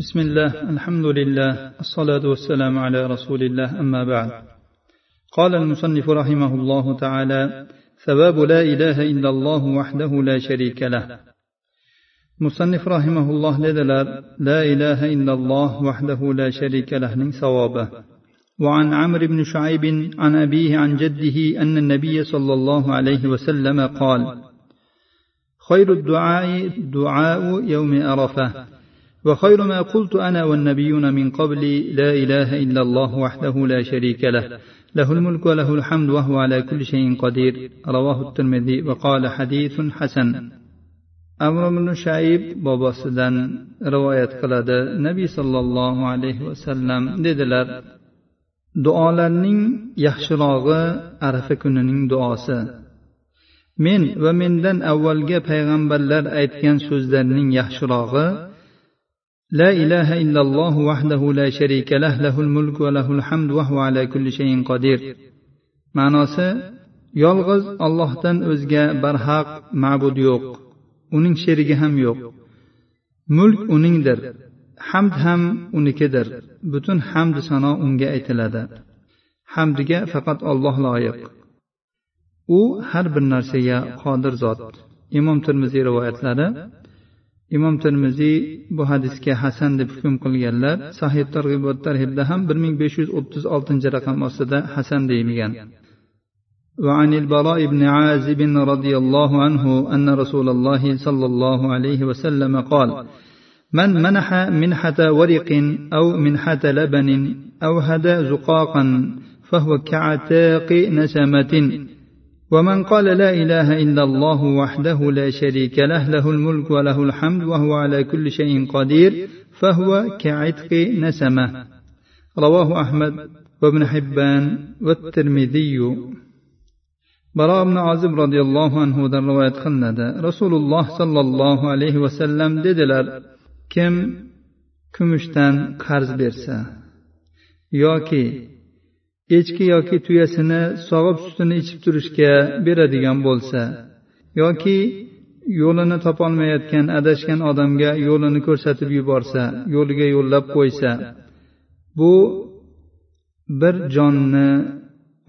بسم الله الحمد لله الصلاة والسلام على رسول الله أما بعد. قال المصنف رحمه الله تعالى ثواب لا إله إلا الله وحده لا شريك له. مصنف رحمه الله لدلر لا إله إلا الله وحده لا شريك له ثوابه. وعن عمرو بن شعيب عن أبيه عن جده أن النبي صلى الله عليه وسلم قال خير الدعاء دعاء يوم عرفة. وخير ما قلت أنا والنبيون من قبلي لا إله إلا الله وحده لا شريك له له الملك وله الحمد وهو على كل شيء قدير. رواه الترمذي وقال حديث حسن. amr ibn shayib bobosidan rivoyat qiladi nabiy sollallohu alayhi vasallam dedilar duolarning yaxshirog'i arafa kunining duosi. Men va mendan avvalga payg'ambarlar aytgan so'zlarning yaxshirog'i لا إله إلا الله وحده لا شريك له له الملك وله الحمد وهو على كل شيء قدير ma'nosi yolg'iz ollohdan o'zga barhaq ma'bud yo'q uning sherigi ham yo'q. Mulk uningdir hamd ham unikidir butun hamd sano unga aytiladi. Hamdiga faqat olloh loyiq. U har bir narsaga qodir zot. Imom termiziy rivoyatlari imom termiziy bu hadisga hasan deb hukm qilganlar sahih targ'ibot tarhibda ham bir ming besh yuz o'ttiz oltinchi raqam ostida hasan deyilgan وعن البراء بن عازب رضي الله عنه أن رسول الله صلى الله عليه وسلم قال من منح منحة ورق أو منحة لبن أو هدى زقاقا فهو كعتاق نسمة ومن قال لا إله إلا الله وحده لا شريك له له الملك وله الحمد وهو على كل شيء قدير فهو كعتق نسمة رواه أحمد وابن حبان والترمذي. baro ibn azib roziyallohu anhudan rivoyat qilinadi rasululloh sollallohu alayhi vasallam dedilar kim kumushdan qarz bersa yoki echki yoki tuyasini sog'ib sutini ichib turishga beradigan bo'lsa yoki yo'lini topolmayotgan adashgan odamga yo'lini ko'rsatib yuborsa yo'liga yo'llab qo'ysa bu bir jonni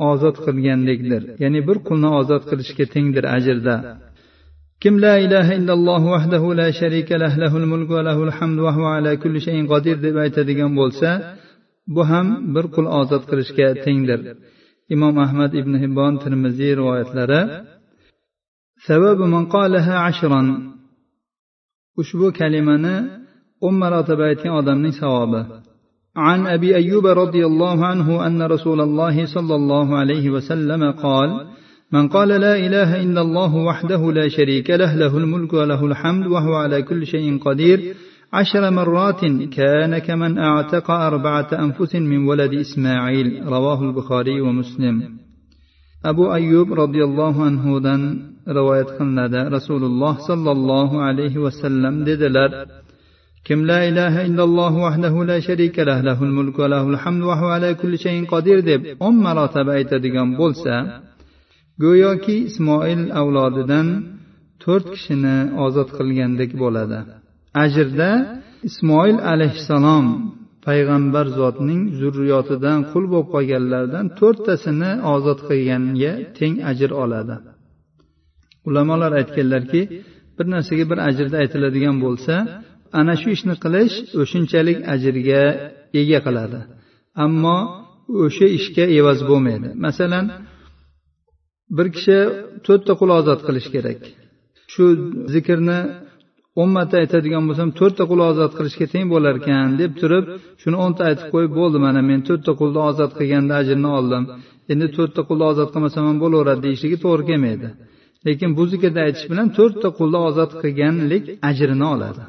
ozod qilgandekdir. Ya'ni bir qulni ozod qilishga tengdir ajrda. Kim la ilaha illalloh vahdahu la sharika lah lahul mulk va lahul hamd va huva ala kulli shayin qodir deb aytadigan bo'lsa bu ham bir qul ozod qilishga tengdir imom ahmad ibn hibbon termiziy rivoyatlari sababi man qalaha ashran ushbu kalimani o'n marotaba aytgan odamning savobi عن أبي أيوب رضي الله عنه أن رسول الله صلى الله عليه وسلم قال من قال لا إله إلا الله وحده لا شريك له له الملك وله الحمد وهو على كل شيء قدير عشر مرات كان كمن أعتق أربعة أنفس من ولد إسماعيل رواه البخاري ومسلم أبو أيوب رضي الله عنه دن رواية قلنا رسول الله صلى الله عليه وسلم dedilar kim la ilaha illalloh vahdahu la sharika lah lahul mulk va lahul hamd va huva ala kulli shayin qodir deb o'n marotaba aytadigan bo'lsa go'yoki ismoil avlodidan to'rt kishini ozod qilgandek bo'ladi ajrda ismoil alayhissalom payg'ambar zotning zurriyotidan qul bo'lib qolganlardan to'rttasini ozod qilganga teng ajr oladi. Ulamolar aytganlarki bir narsaga bir ajrda aytiladigan bo'lsa ana shu ishni qilish o'shunchalik ajrga ega qiladi. Ammo o'sha ishga evaz bo'lmaydi. Masalan bir kishi to'rtta qul ozod qilish kerak. Shu zikrni o'n marta aytadigan bo'lsam to'rtta qul ozod qilishga teng bo'lar ekan deb turib shuni o'nta aytib qo'yib bo'ldi. Mana men to'rtta qulni ozod qilganda ajrni oldim. Endi to'rtta qulni ozod qilmasam ham bo'laveradi deyishligi to'g'ri kelmaydi. Lekin bu zikrda aytish bilan to'rtta qulni ozod qilganlik ajrini oladi.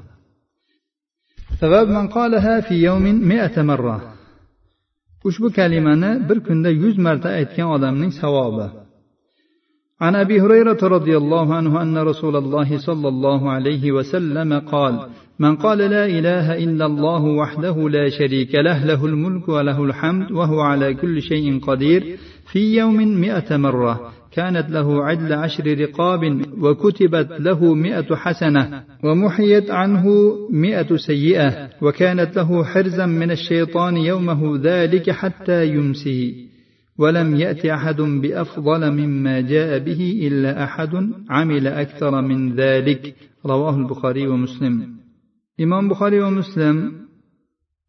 Ushbu kalimani bir kunda yuz marta aytgan odamning savobi. عن أبي هريرة رضي الله عنه أن رسول الله صلى الله عليه وسلم قال من قال لا إله إلا الله وحده لا شريك له له الملك وله الحمد وهو على كل شيء قدير في يوم مئة مرة كانت له عدل عشر رقاب وكتبت له مئة حسنة ومحيت عنه مئة سيئة وكانت له حرزا من الشيطان يومه ذلك حتى يمسي ولم يأت أحد بأفضل مما جاء به إلا أحد عمل أكثر من ذلك رواه البخاري ومسلم إمام بخاري ومسلم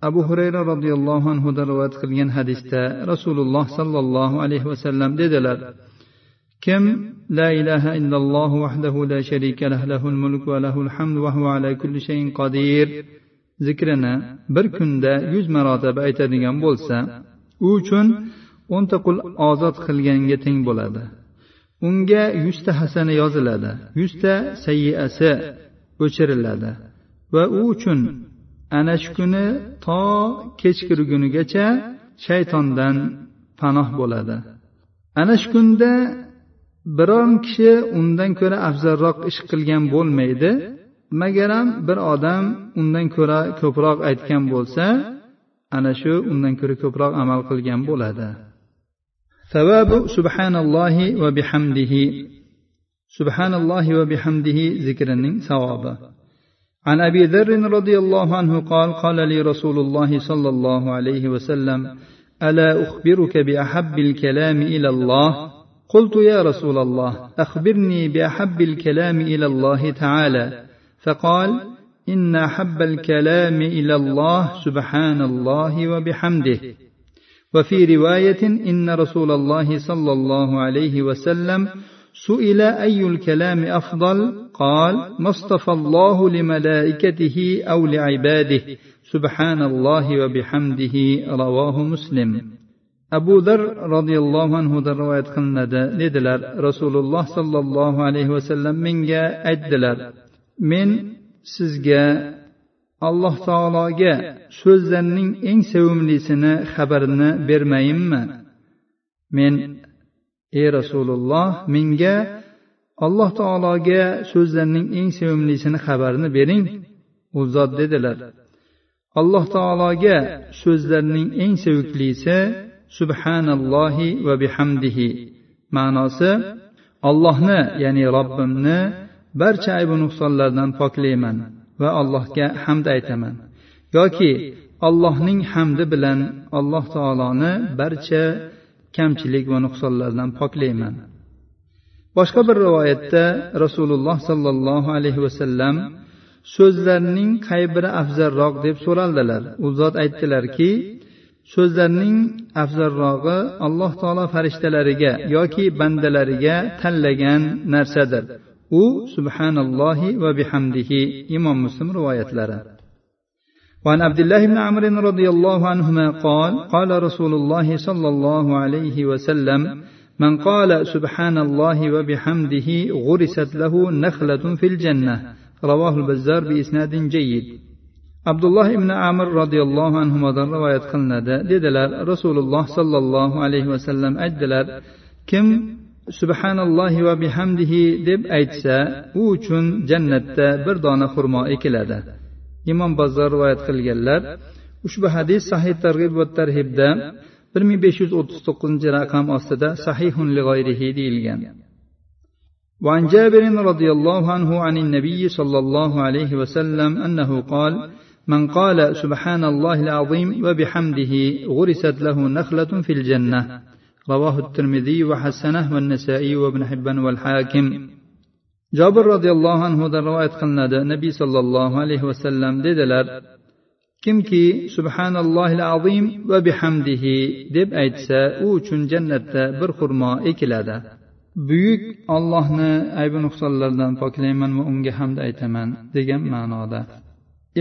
abu hurayra roziyallohu anhudan rivoyat qilgan hadisda rasululloh sollallohu alayhi vasallam dedilar kim la ilaha illalloh vahdahu la sharika lah lahul mulk va lahul hamd va huva ala kulli shayin qodir zikrini bir kunda yuz marotaba aytadigan bo'lsa u uchun o'nta qul ozod qilganga teng bo'ladi. Unga yuzta hasana yoziladi yuzta sayyiasi o'chiriladi va u uchun ana shu kuni to kechkirgunigacha shaytondan panoh bo'ladi. Ana shu kunda biron kishi undan ko'ra afzalroq ish qilgan bo'lmaydi. Magaram bir odam undan ko'ra ko'proq aytgan bo'lsa ana shu undan ko'ra ko'proq amal qilgan bo'ladi. ثواب سبحان الله وبحمده. سبحان الله وبحمده ذكرا ثوابا. عن أبي ذر رضي الله عنه قال قال لي رسول الله صلى الله عليه وسلم ألا أخبرك بأحب الكلام إلى الله؟ قلت يا رسول الله أخبرني بأحب الكلام إلى الله تعالى. فقال إن أحب الكلام إلى الله سبحان الله وبحمده. وفي روايه ان رسول الله صلى الله عليه وسلم سئل أي الكلام أفضل قال ما اصطفى الله لملائكته أو لعباده سبحان الله وبحمده رواه مسلم abu dar roziyallohu anhudan rivoyat qilinadi dedilar rasululloh sollallohu alayhi vasallam menga aytdilar men sizga alloh taologa so'zlarning eng sevimlisini xabarini bermayinmi? Men ey rasululloh menga alloh taologa so'zlarning eng sevimlisini xabarini bering u zot dedilar. Alloh taologa so'zlarning eng seviklisi subhanallohi va bihamdihi. Ma'nosi allohni ya'ni robbimni barcha aybu nuqsonlardan poklayman. Va allohga hamd aytaman. Yoki allohning hamdi bilan alloh taoloni barcha kamchilik va nuqsonlardan poklayman. Boshqa bir rivoyatda rasululloh sollallohu alayhi vasallam so'zlarning qay biri afzalroq deb so'raldilar. U zot aytdilarki so'zlarning afzalrog'i alloh taolo farishtalariga yoki bandalariga tanlagan narsadir. U subhanallohi va bihamdihi imom muslim rivoyatlari. وعن عبد الله بن عمرو رضي الله عنهما قال قال رسول الله صلى الله عليه وسلم من قال سبحان الله وبحمده غرست له نخلة في الجنة رواه البزار بإسناد جيد عبد الله بن عمر رضي الله عنهما رواية قلنا dedilar rasululloh sollallohu alayhi vasallam aytdilar kim subhanallohi va bihamdihi deb aytsa u uchun jannatda bir dona xurmo ekiladi imom bazzor rivoyat qilganlar ushbu hadis sahih targ'ib va tarhibda bir ming besh yuz o'ttiz to'qqizinchi raqam ostida sahihun lig'oyrihi deyilgan وعن جابر رضي الله عنه عن النبي صلى الله عليه وسلم أنه قال من قال سبحان الله العظيم وبحمده غرست له نخلة في الجنة رواه الترمذي وحسنه والنسائي وابن حبان والحاكم jobir roziyallohu anhudan rivoyat qilinadi nabiy sollallohu alayhi vasallam dedilar kimki subhanallohil azim va bihamdihi deb aytsa u uchun jannatda bir xurmo ekiladi buyuk ollohni aybi nuqsonlardan poklayman va unga hamd aytaman degan ma'noda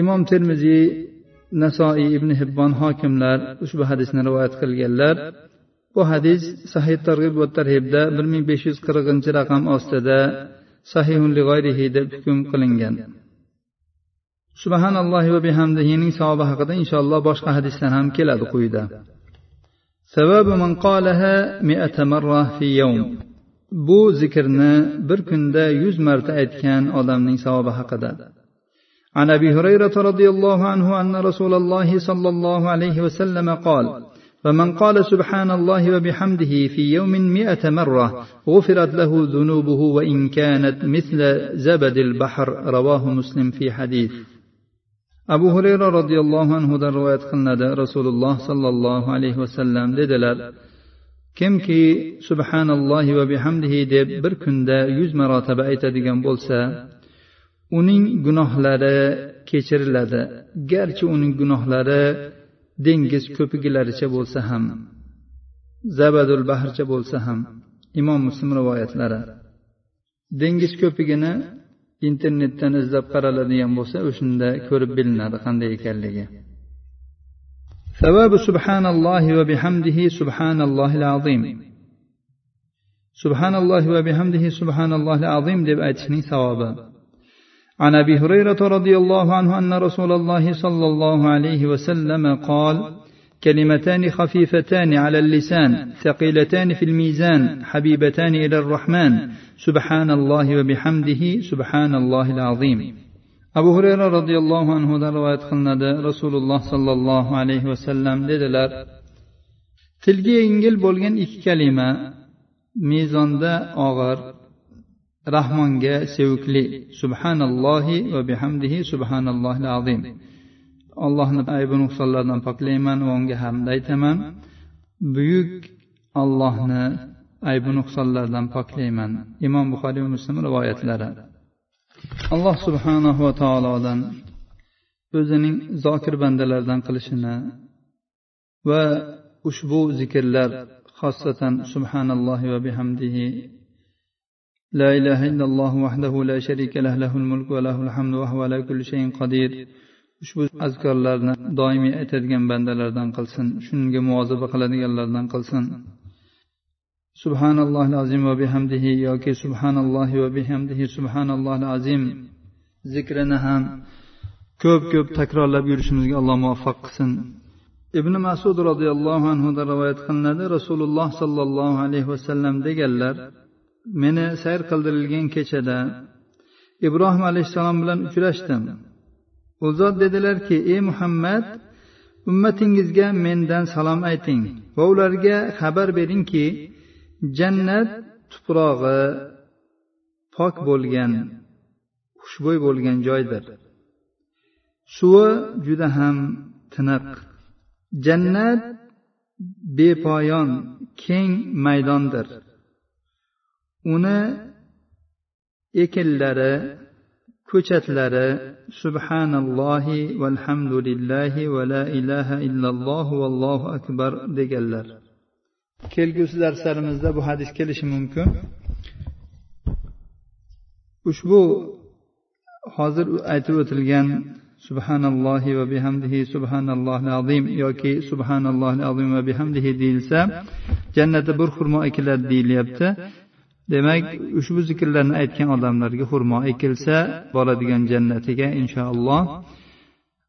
imom termiziy nasoiy ibn hibbon hokimlar ushbu hadisni rivoyat qilganlar bu hadis sahih targ'ib va tarhibda bir ming besh yuz qirqinchi raqam ostida sahihun lig'oyrihi deb hukm qilingan subhanallohi va bihamdihining savobi haqida inshaalloh boshqa hadislar ham keladi quyida savabu man qalaha mi'ata marra fi yawm bu zikrni bir kunda yuz marta aytgan odamning savobi haqida عن ابي هريره رضي الله عنه ان رسول الله صلى الله عليه وسلم قال ومن قال سبحان الله وبحمده في يوم مئة مرة غفرت له ذنوبه وإن كانت مثل زبد البحر رواه مسلم في حديث abu hurayra roziyallohu anhudan rivoyat qilinadi rasululloh sollallohu alayhi vasallam dedilar kimki subhanallohi va bihamdihi deb bir kunda yuz marotaba aytadigan bo'lsa uning gunohlari kechiriladi garchi uning gunohlari dengiz ko'pigilaricha bo'lsa ham zabadul bahrcha bo'lsa ham imom muslim rivoyatlari. Dengiz ko'pigini internetdan izlab qaraladigan bo'lsa o'shanda ko'rib bilinadi qanday ekanligi. Savabu subhanallohi va bihamdihi subhanallohil azim. Subhanallohi va bihamdihi subhanallohil azim deb aytishning savobi. عن أبي هريرة رضي الله عنه أن رسول الله صلى الله عليه وسلم قال كلمتان خفيفتان على اللسان ثقيلتان في الميزان حبيبتان إلى الرحمن. سبحان الله وبحمده سبحان الله العظيم. abu hurayra roziyallohu anhudan rivoyat qilinadi rasululloh sollallohu alayhi vasallam dedilar tilga yengil bo'lgan ikki kalima mezonda og'ir rahmonga sevikli subhanallohi va bihamdihi subhanallohil azim allohni aybi nuqsonlardan poklayman va unga hamd aytaman. Buyuk allohni aybi nuqsonlardan poklayman. Imom buxoriy va muslim rivoyatlari. Alloh subhanahu va taolodan o'zining zokir bandalaridan qilishini va ushbu zikrlar xosatan subhanallohi va bihamdihi لا إله إلا الله وحده لا شريك له له الملك وله الحمد وهو على كل شيء قدير ushbu azkorlarni doimiy aytadigan bandalardan qilsin shunga muvoziba qiladiganlardan qilsin. Subhanalloh azim va bihamdihi yoki subhanalloh va bihamdihi subhanalloh azim. Zikrini ham ko'p ko'p takrorlab yurishimizga alloh muvaffaq qilsin. Ibn masud roziyallohu anhudan rivoyat qilinadi rasululloh sollallohu alayhi vasallam deganlar meni sayr qildirilgan kechada ibrohim alayhissalom bilan uchrashdim. U zot dedilarki ey muhammad ummatingizga mendan salom ayting va ularga xabar beringki jannat tuprog'i pok bo'lgan xushbo'y bo'lgan joydir. Suvi juda ham tiniq. Jannat bepoyon keng maydondir. Uni ekinlari ko'chatlari subhanallohi valhamdulillahi va la ilaha illalloh vallohu akbar deganlar. Kelgusi darslarimizda bu hadis kelishi mumkin. Ushbu hozir aytib o'tilgan subhanallohi va bihamdihi subhanallohi azim yoki subhanallohi azim va bihamdihi deyilsa jannatda bir xurmo ekiladi deyilyapti. Demak ushbu zikrlarni aytgan odamlarga xurmo ekilsa boradigan jannatiga inshaalloh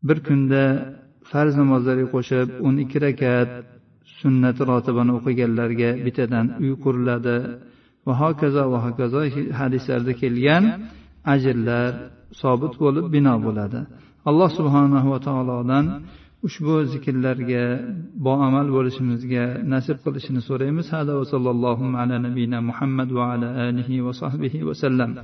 bir kunda farz namozlarga qo'shib o'n ikki rakat sunnati rotibani o'qiganlarga bittadan uy quriladi. Va hokazo va hokazo hadislarda kelgan ajrlar sobit bo'lib bino bo'ladi. Alloh subhanahu va taolodan ushbu zikrlarga boamal bo'lishimizga nasib qilishini so'raymiz. Hada va sallallohu ala nabiyina muhammad va ala alihi va sahbihi vasallam